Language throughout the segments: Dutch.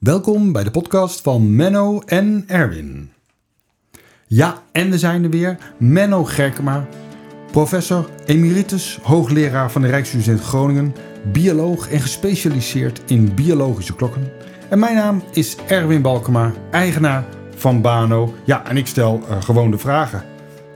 Welkom bij de podcast van Menno en Erwin. Ja, en we zijn er weer. Menno Gerkema, professor emeritus, hoogleraar van de Rijksuniversiteit Groningen, bioloog en gespecialiseerd in biologische klokken. En mijn naam is Erwin Balkema, eigenaar van Bano. Ja, en ik stel uh, gewoon de vragen.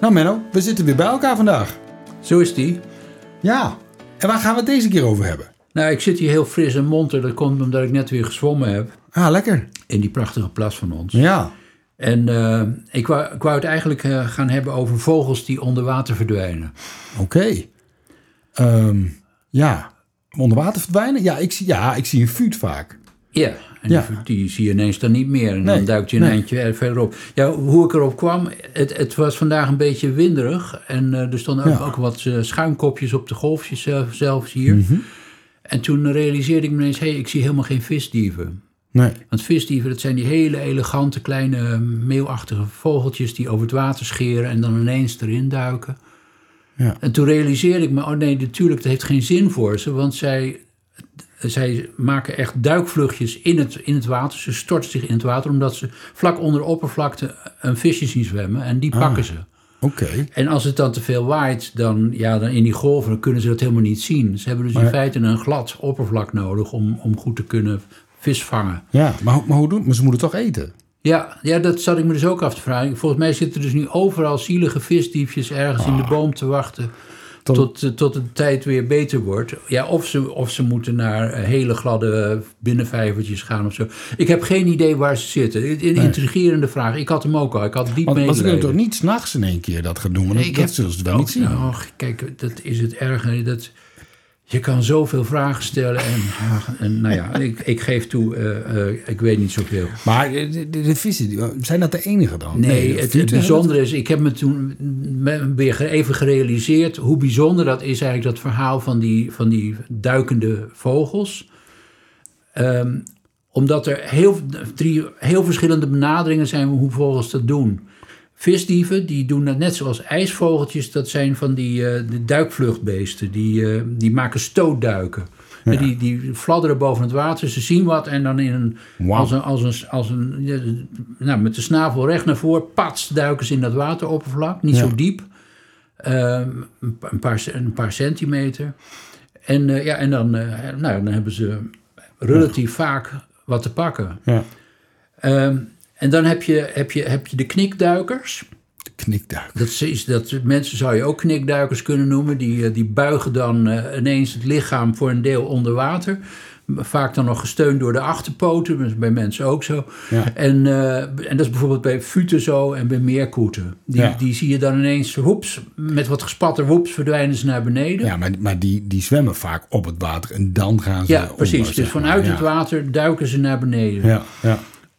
Nou Menno, we zitten weer bij elkaar vandaag. Zo is die. Ja, en waar gaan we het deze keer over hebben? Nou, ik zit hier heel fris en monter. Dat komt omdat ik net weer gezwommen heb. Ah, lekker. In die prachtige plas van ons. Ja. En uh, ik, wou, ik wou het eigenlijk uh, gaan hebben over vogels die onder water verdwijnen. Oké. Okay. Um, ja, onder water verdwijnen? Ja, ik zie, ja, ik zie een vuut vaak. Ja, en ja. Die, die, zie je ineens dan niet meer. En nee, dan duikt je een nee. eindje verderop. Ja, hoe ik erop kwam, het, het was vandaag een beetje winderig. En uh, er stonden ook, ja. ook wat schuimkopjes op de golfjes zelf, zelfs hier. Mm -hmm. En toen realiseerde ik me ineens, hé, hey, ik zie helemaal geen visdieven. Nee. Want visdieven, dat zijn die hele elegante kleine meelachtige vogeltjes die over het water scheren en dan ineens erin duiken. Ja. En toen realiseerde ik me, oh nee, natuurlijk, dat heeft geen zin voor ze, want zij, zij maken echt duikvluchtjes in het, in het water. Ze storten zich in het water omdat ze vlak onder de oppervlakte een visje zien zwemmen en die pakken ah. ze. Oké. Okay. En als het dan te veel waait, dan, ja, dan in die golven dan kunnen ze dat helemaal niet zien. Ze hebben dus Maar- in feite een glad oppervlak nodig om, om goed te kunnen vis vangen. Ja, maar, hoe- maar hoe doen? Maar ze moeten toch eten? Ja, ja, dat zat ik me dus ook af te vragen. Volgens mij zitten dus nu overal zielige visdiefjes ergens in de boom te wachten. Tot- Tot, eh, tot de tijd weer beter wordt. Ja, of ze, of ze moeten naar eh, hele gladde binnenvijvertjes gaan of zo. Ik heb geen idee waar ze zitten. Een intrigerende vraag. Ik had hem ook al. Ik had diep Want, want ze kunnen toch niet s'nachts in één keer dat gaan doen? Want Nee, ik dat heb- zullen ze wel Oh, niet zien. nou, kijk, dat is het erge. Dat, je kan zoveel vragen stellen. En, nou ja, ik, ik geef toe, eh, eh, ik weet niet zoveel. Maar de, de, de vissen, die- zijn dat de enige dan? Nee, het, bijzondere is, ik heb me toen weer even gerealiseerd hoe bijzonder dat is eigenlijk dat verhaal van die, van die duikende vogels. Ehm, omdat er heel, drie, heel verschillende benaderingen zijn hoe vogels dat doen. Visdieven, die doen dat net zoals ijsvogeltjes. Dat zijn van die eh, de duikvluchtbeesten. Die, eh, die maken stootduiken. Ja. Die, die fladderen boven het water. Ze zien wat en dan in een, als een, als een, als een ja, nou, met de snavel recht naar voren, pats, duiken ze in dat wateroppervlak. Niet Ja. zo diep. Ehm, een, pa- een, paar, een paar centimeter. En, eh, ja, en dan, nou, dan hebben ze relatief vaak wat te pakken. Ja, Ehm, en dan heb je, heb, je, heb je de knikduikers. de knikduik. Dat, is, dat mensen zou je ook knikduikers kunnen noemen. Die, eh, die buigen dan eh, ineens het lichaam voor een deel onder water. Vaak dan nog gesteund door de achterpoten. Dat is bij mensen ook zo. Ja. En, eh, en dat is bijvoorbeeld bij futen zo en bij meerkoeten. Die, Ja. die zie je dan ineens, hoeps, met wat gespatter woeps verdwijnen ze naar beneden. Ja, maar, maar die, die zwemmen vaak op het water en dan gaan ze Ja, precies. Dus vanuit ja. het water duiken ze naar beneden. Ja, ja.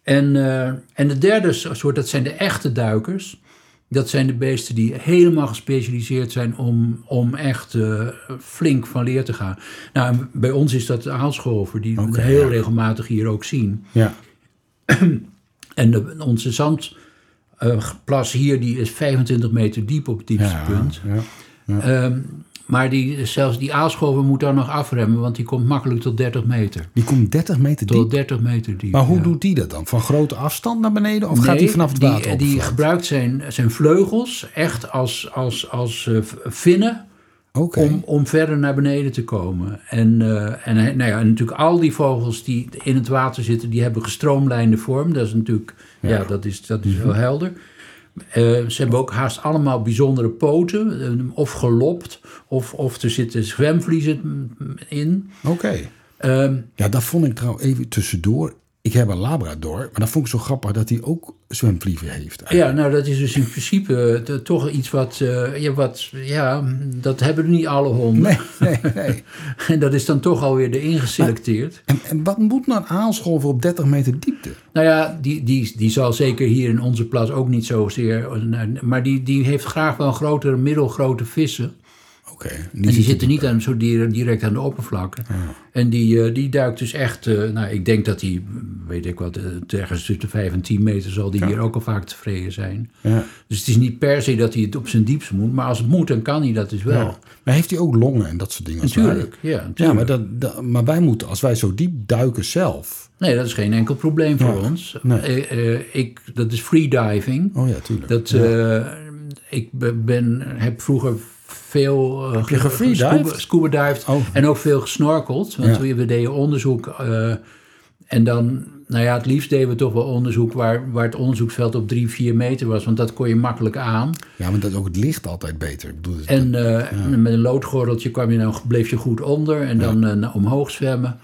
En, eh, en de derde soort, dat zijn de echte duikers. Dat zijn de beesten die helemaal gespecialiseerd zijn om, om echt eh, flink van leer te gaan. Nou, bij ons is dat de aalscholver, die we heel ja. regelmatig hier ook zien. ja. En de, onze zandplas hier, die is 25 meter diep op het diepste Ja, punt. ja. Ehm, maar die, zelfs die aalscholver moet dan nog afremmen, want die komt makkelijk tot 30 meter. Die komt 30 meter Tot diep. 30 meter diep. Maar hoe ja. doet die dat dan? Van grote afstand naar beneden? Of gaat hij vanaf het water die, op? die gebruikt zijn, zijn vleugels echt als, als, als eh, vinnen om, om verder naar beneden te komen. En, eh, en, nou ja, en natuurlijk al die vogels die in het water zitten, die hebben gestroomlijnde vorm. Dat is natuurlijk, ja, dat is, dat is wel helder. Eh, ze hebben ook haast allemaal bijzondere poten, eh, of gelopt, of, of er zitten zwemvliezen in. Oké. Ehm, Ja, dat vond ik trouwens even tussendoor. Ik heb een Labrador, maar dat vond ik zo grappig dat hij ook zwemvlieven heeft. Ja, nou dat is dus in principe eh, toch iets wat, eh, ja, wat, ja, dat hebben niet alle honden. Nee, nee, nee. En dat is dan toch alweer erin geselecteerd. En, en wat moet nou een aalscholver op 30 meter diepte? Nou ja, die, die, die zal zeker hier in onze plaats ook niet zozeer, eh, maar die, die heeft graag wel grotere, middelgrote vissen. En die zitten niet aan, zo direct aan de oppervlakte. En die, eh, die duikt dus echt, eh, nou ik denk dat die, weet ik wat, ergens tussen de 5 en 10 meter zal die hier ook al vaak tevreden zijn. Ja. Dus het is niet per se dat hij het op zijn diepste moet, maar als het moet, dan kan hij dat dus wel. Ja. Maar heeft hij ook longen en dat soort dingen? Natuurlijk, ja. Ja, natuurlijk. maar, dat, dat- maar wij moeten, als wij zo diep duiken zelf. Nee, dat is geen enkel probleem voor Ja. ons. Nee. Eh, ik, dat is freediving. Oh ja, tuurlijk. Dat, Ja. ik ben- heb vroeger veel uh, je gefreedived? scuba, scuba dived Oh. en ook veel gesnorkeld. Want Ja. we, deden onderzoek eh, en dan, nou ja, het liefst deden we toch wel onderzoek waar, waar het onderzoeksveld op drie, vier meter was. Want dat kon je makkelijk aan. ja, maar dat is ook het licht altijd beter. Ik bedoel, En eh, met een loodgordeltje kwam je dan, bleef je goed onder en dan eh, naar omhoog zwemmen.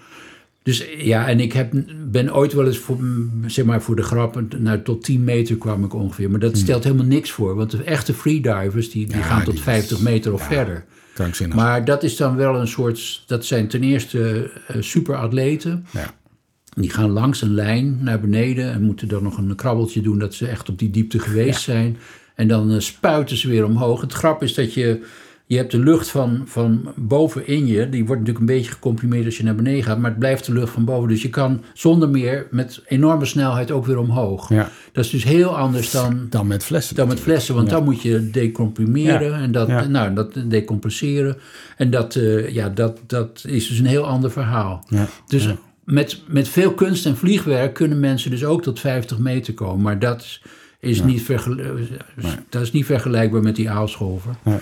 Dus ja, en ik heb, ben ooit wel eens voor, zeg maar voor de grap, nou, tot 10 meter kwam ik ongeveer. Maar dat stelt helemaal niks voor, want de echte freedivers die, die Hmm. Ja, gaan tot die- 50 meter of ja. verder. krankzinnig. Maar dat is dan wel een soort, dat zijn ten eerste eh, superatleten. ja. Die gaan langs een lijn naar beneden en moeten dan nog een krabbeltje doen dat ze echt op die diepte geweest zijn. En dan eh, spuiten ze weer omhoog. Het grap is dat je, je hebt de lucht van, van bovenin je, die wordt natuurlijk een beetje gecomprimeerd als je naar beneden gaat, maar het blijft de lucht van boven. Dus je kan zonder meer met enorme snelheid ook weer omhoog. Ja. Dat is dus heel anders dan, Dan met flessen. dan met flessen, want Ja. dan moet je decomprimeren Ja. en dat, nou, dat decompresseren. En dat, eh, ja, dat, dat is dus een heel ander verhaal. Ja. Dus met, met veel kunst en vliegwerk kunnen mensen dus ook tot 50 meter komen. Maar dat is, is niet, vergel- dat is niet vergelijkbaar met die aalscholver. Ja.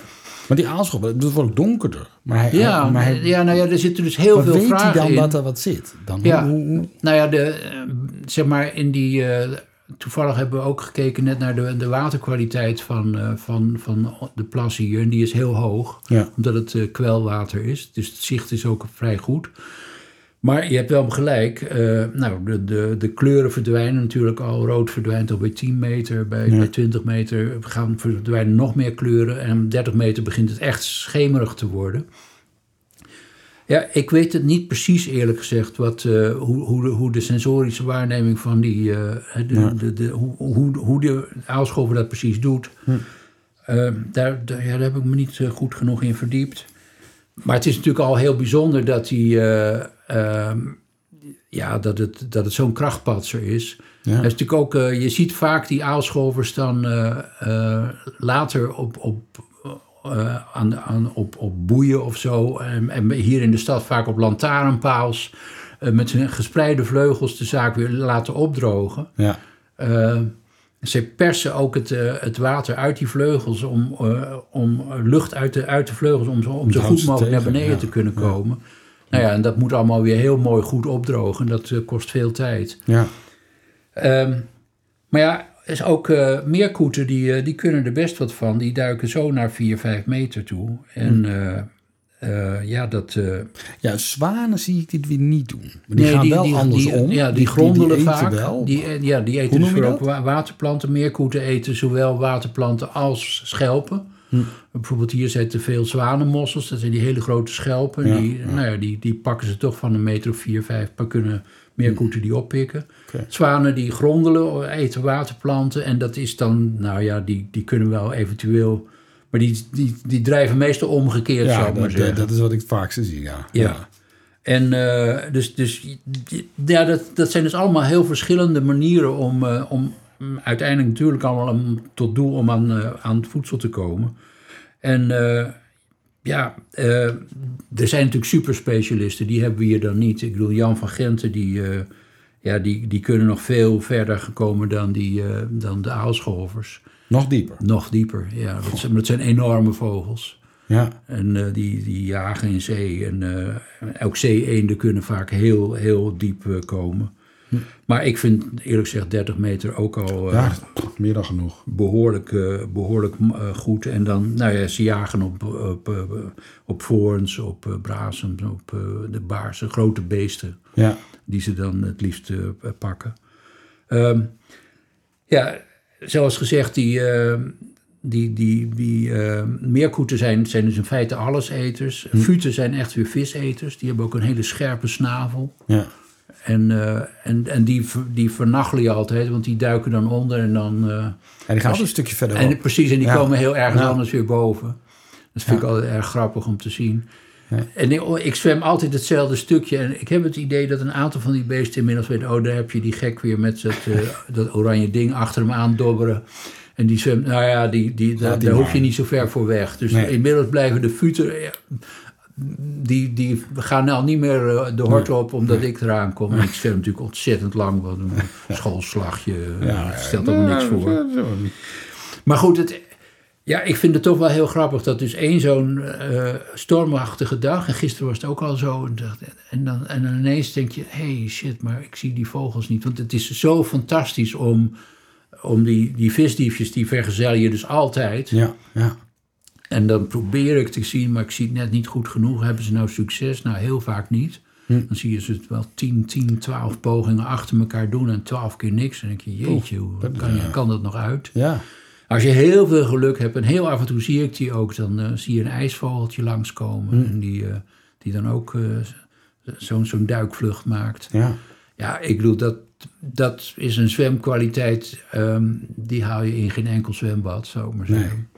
Maar die aalschop, dat wordt donkerder. Maar hij, Ja, maar hij, ja, nou ja, er zitten dus heel maar veel weet hij dan in. dat er wat zit? Dan, Ja. hoe- hoe- Nou ja, de, eh, zeg maar in die... eh, toevallig hebben we ook gekeken net naar de, de waterkwaliteit van, eh, van, van de plas hier. En die is heel hoog, Ja. omdat het kwelwater is. Dus het zicht is ook vrij goed. Maar je hebt wel gelijk. eh, nou, de, de, de kleuren verdwijnen natuurlijk al. Rood verdwijnt al bij 10 meter. Bij, bij 20 meter gaan verdwijnen nog meer kleuren. En 30 meter begint het echt schemerig te worden. Ja, ik weet het niet precies eerlijk gezegd. Wat, eh, hoe, hoe, de, hoe de sensorische waarneming van die... eh, de, de, de, hoe, hoe, hoe de aalscholver dat precies doet. Eh, daar, daar, ja, daar heb ik me niet goed genoeg in verdiept. Maar het is natuurlijk al heel bijzonder dat hij... eh, ehm, ja, dat het, dat het zo'n krachtpatser is. Ja. Dat is natuurlijk ook, eh, je ziet vaak die aalscholvers dan eh, later op, op, eh, aan, aan, op, op boeien of zo. En, en hier in de stad vaak op lantaarnpaals. met zijn gespreide vleugels de zaak weer laten opdrogen. ja. Ze persen ook het, eh, het water uit die vleugels om, eh, om lucht uit de, uit de vleugels om, zo- om zo goed mogelijk naar beneden ja. te kunnen komen. Nou ja, en dat moet allemaal weer heel mooi goed opdrogen. Dat eh, kost veel tijd. ja. Ehm, maar ja, is ook meerkoeten die, die kunnen er best wat van. Die duiken zo naar 4, 5 meter toe. En eh, ja, dat... eh, Ja, zwanen zie ik dit weer niet doen. Maar die nee, gaan wel andersom. Die, ja, die, grondelen vaak. wel. Die, eh, ja, die eten dus vooral waterplanten. Meerkoeten eten zowel waterplanten als schelpen. Hm. Bijvoorbeeld hier zitten veel zwanenmossels. Dat zijn die hele grote schelpen. Ja, die, Nou ja, die, die pakken ze toch van een meter of vier, vijf. Maar kunnen meerkoeten die oppikken. Zwanen die grondelen, eten waterplanten. En dat is dan, nou ja, die, die kunnen wel eventueel... Maar die, die, die drijven meestal omgekeerd, zou Ja, ik maar dat, zeggen. dat is wat ik het vaakste zie, ja. Ja. En eh, dus, dus ja, dat, dat zijn dus allemaal heel verschillende manieren om, eh, om mm, uiteindelijk natuurlijk allemaal tot doel om aan, eh, aan het voedsel te komen. En ja, er zijn natuurlijk superspecialisten, die hebben we hier dan niet. Ik bedoel, Jan van Genten, die, ja, die, die kunnen nog veel verder gekomen dan, die, dan de aalscholvers. Nog dieper. Nog dieper, ja. Dat zijn, dat zijn enorme vogels. Ja. En eh, die, die jagen in zee. En eh, ook zee-eenden kunnen vaak heel, heel diep eh, komen. Maar ik vind eerlijk gezegd 30 meter ook al eh, ja, meer dan genoeg. behoorlijk, eh, behoorlijk eh, goed. En dan, nou ja, ze jagen op, op, eh, op voorns, op brazems, op eh, de baarsen, grote beesten. Ja. Die ze dan het liefst eh, pakken. Ehm, ja, zoals gezegd, die, uh, die, die, die uh, meerkoeten zijn, zijn dus in feite alleseters. Hm. Futen zijn echt weer viseters. Die hebben ook een hele scherpe snavel. Ja. En, uh, en, en die, die vernachelen je altijd, want die duiken dan onder en dan... en die gaan altijd een stukje verder en, Precies, en die ja. komen heel ergens ja. anders weer boven. Dat vind ik altijd erg grappig om te zien. En ik, ik zwem altijd hetzelfde stukje. En ik heb het idee dat een aantal van die beesten inmiddels weten... oh, daar heb je die gek weer met dat, eh, dat oranje ding achter hem aan dobberen. En die zwemt, nou ja, die, die, daar, hoef je niet zo ver voor weg. Dus Nee. inmiddels blijven de futen... ja, die, die gaan nou niet meer eh, de hort op omdat ik eraan kom. En ik zwem natuurlijk ontzettend lang. Wat een schoolslagje. Ja, dat stelt ook niks voor. Maar goed, het, ja, ik vind het toch wel heel grappig dat dus één zo'n eh, stormachtige dag, en gisteren was het ook al zo, en, dan, en dan ineens denk je, hey shit, maar ik zie die vogels niet. Want het is zo fantastisch om, om die, die visdiefjes, die vergezellen je dus altijd. Ja, ja. En dan probeer ik te zien, maar ik zie het net niet goed genoeg. Hebben ze nou succes? Nou, heel vaak niet. Dan zie je ze het wel 10, 10, 12 pogingen achter elkaar doen en 12 keer niks. En dan denk je, jeetje, hoe kan, kan dat nog uit? Ja, Als je heel veel geluk hebt, en heel af en toe zie ik die ook, dan eh, zie je een ijsvogeltje langskomen. En die, eh, die dan ook eh, zo'n zo'n duikvlucht maakt. ja. Ja, ik bedoel, dat, dat is een zwemkwaliteit, ehm, die haal je in geen enkel zwembad, zou ik maar zeggen.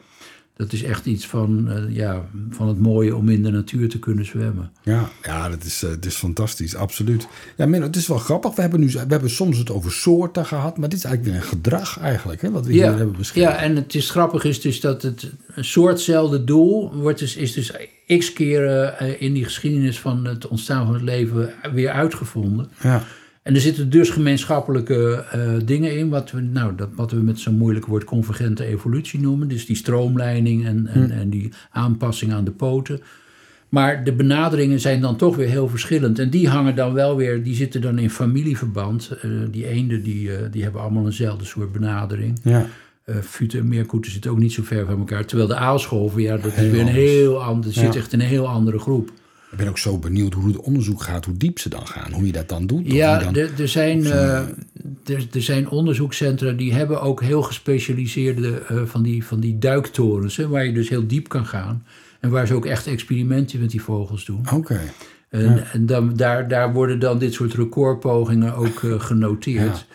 Dat is echt iets van, eh, ja, van het mooie om in de natuur te kunnen zwemmen. Ja, ja dat is, eh, het is fantastisch, absoluut. Ja, Menno, het is wel grappig. We hebben, nu, we hebben soms het over soorten gehad, maar dit is eigenlijk weer een gedrag eigenlijk, hè, wat we hier hebben beschreven. ja, en het is grappig is dus dat het een soortzelfde doel wordt dus, is dus x keren eh, in die geschiedenis van het ontstaan van het leven weer uitgevonden. Ja, En er zitten dus gemeenschappelijke eh, dingen in, wat we, nou, dat, wat we met zo'n moeilijk woord convergente evolutie noemen. Dus die stroomleiding en, en, en die aanpassing aan de poten. Maar de benaderingen zijn dan toch weer heel verschillend. En die hangen dan wel weer, die zitten dan in familieverband. Eh, die eenden die, eh, die hebben allemaal eenzelfde soort benadering. ja. Futen en meerkoeten zitten ook niet zo ver van elkaar. Terwijl de aalscholven, ja, dat is Heel weer een anders. heel ander, zit echt in een heel andere groep. Ik ben ook zo benieuwd hoe het onderzoek gaat, hoe diep ze dan gaan, hoe je dat dan doet. Ja, dan- er, er, zijn, eh, er, er zijn onderzoekscentra die hebben ook heel gespecialiseerde eh, van, die, van die duiktorens, hè, waar je dus heel diep kan gaan. En waar ze ook echt experimenten met die vogels doen. Oké, En, en dan, daar, daar worden dan dit soort recordpogingen ook eh, genoteerd.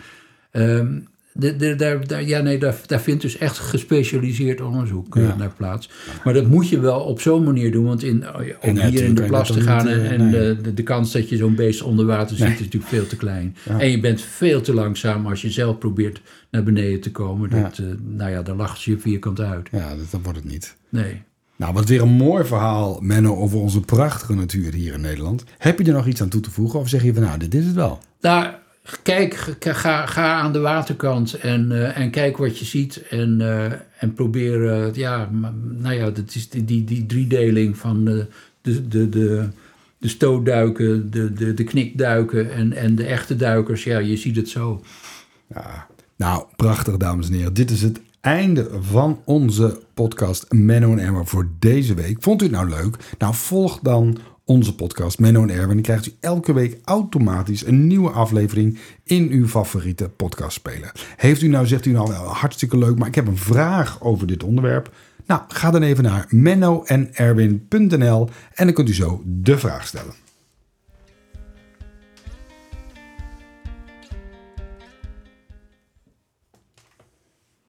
Ehm, de, de, daar, daar, ja, nee, daar, daar vindt dus echt gespecialiseerd onderzoek eh, Ja. naar plaats. Maar dat moet je wel op zo'n manier doen. Want in, om hier in de plas te gaan en, eh, en nee. de, de, kans dat je zo'n beest onder water ziet Nee. is natuurlijk veel te klein. Ja. En je bent veel te langzaam als je zelf probeert naar beneden te komen. Dat, eh, nou ja, dan lachen ze je vierkant uit. ja, dat, dat wordt het niet. Nee. Nou, wat weer een mooi verhaal, Menno, over onze prachtige natuur hier in Nederland. Heb je er nog iets aan toe te voegen? Of zeg je van, nou, dit is het wel? Nou, kijk, ga, ga, aan de waterkant en, eh, en kijk wat je ziet. En, eh, en probeer, eh, ja, nou ja, dat is die, die, die driedeling van de, de, de, de stootduiken, de, de, de knikduiken en, en de echte duikers. Ja, je ziet het zo. Ja. Nou, prachtig, dames en heren. Dit is het einde van onze podcast Menno en Erwin voor deze week. Vond u het nou leuk? Nou, volg dan onze podcast Menno en Erwin. Dan krijgt u elke week automatisch een nieuwe aflevering in uw favoriete podcastspeler. Heeft u nou, zegt u nou hartstikke leuk, maar ik heb een vraag over dit onderwerp. Nou, ga dan even naar mennoenerwin.nl en dan kunt u zo de vraag stellen.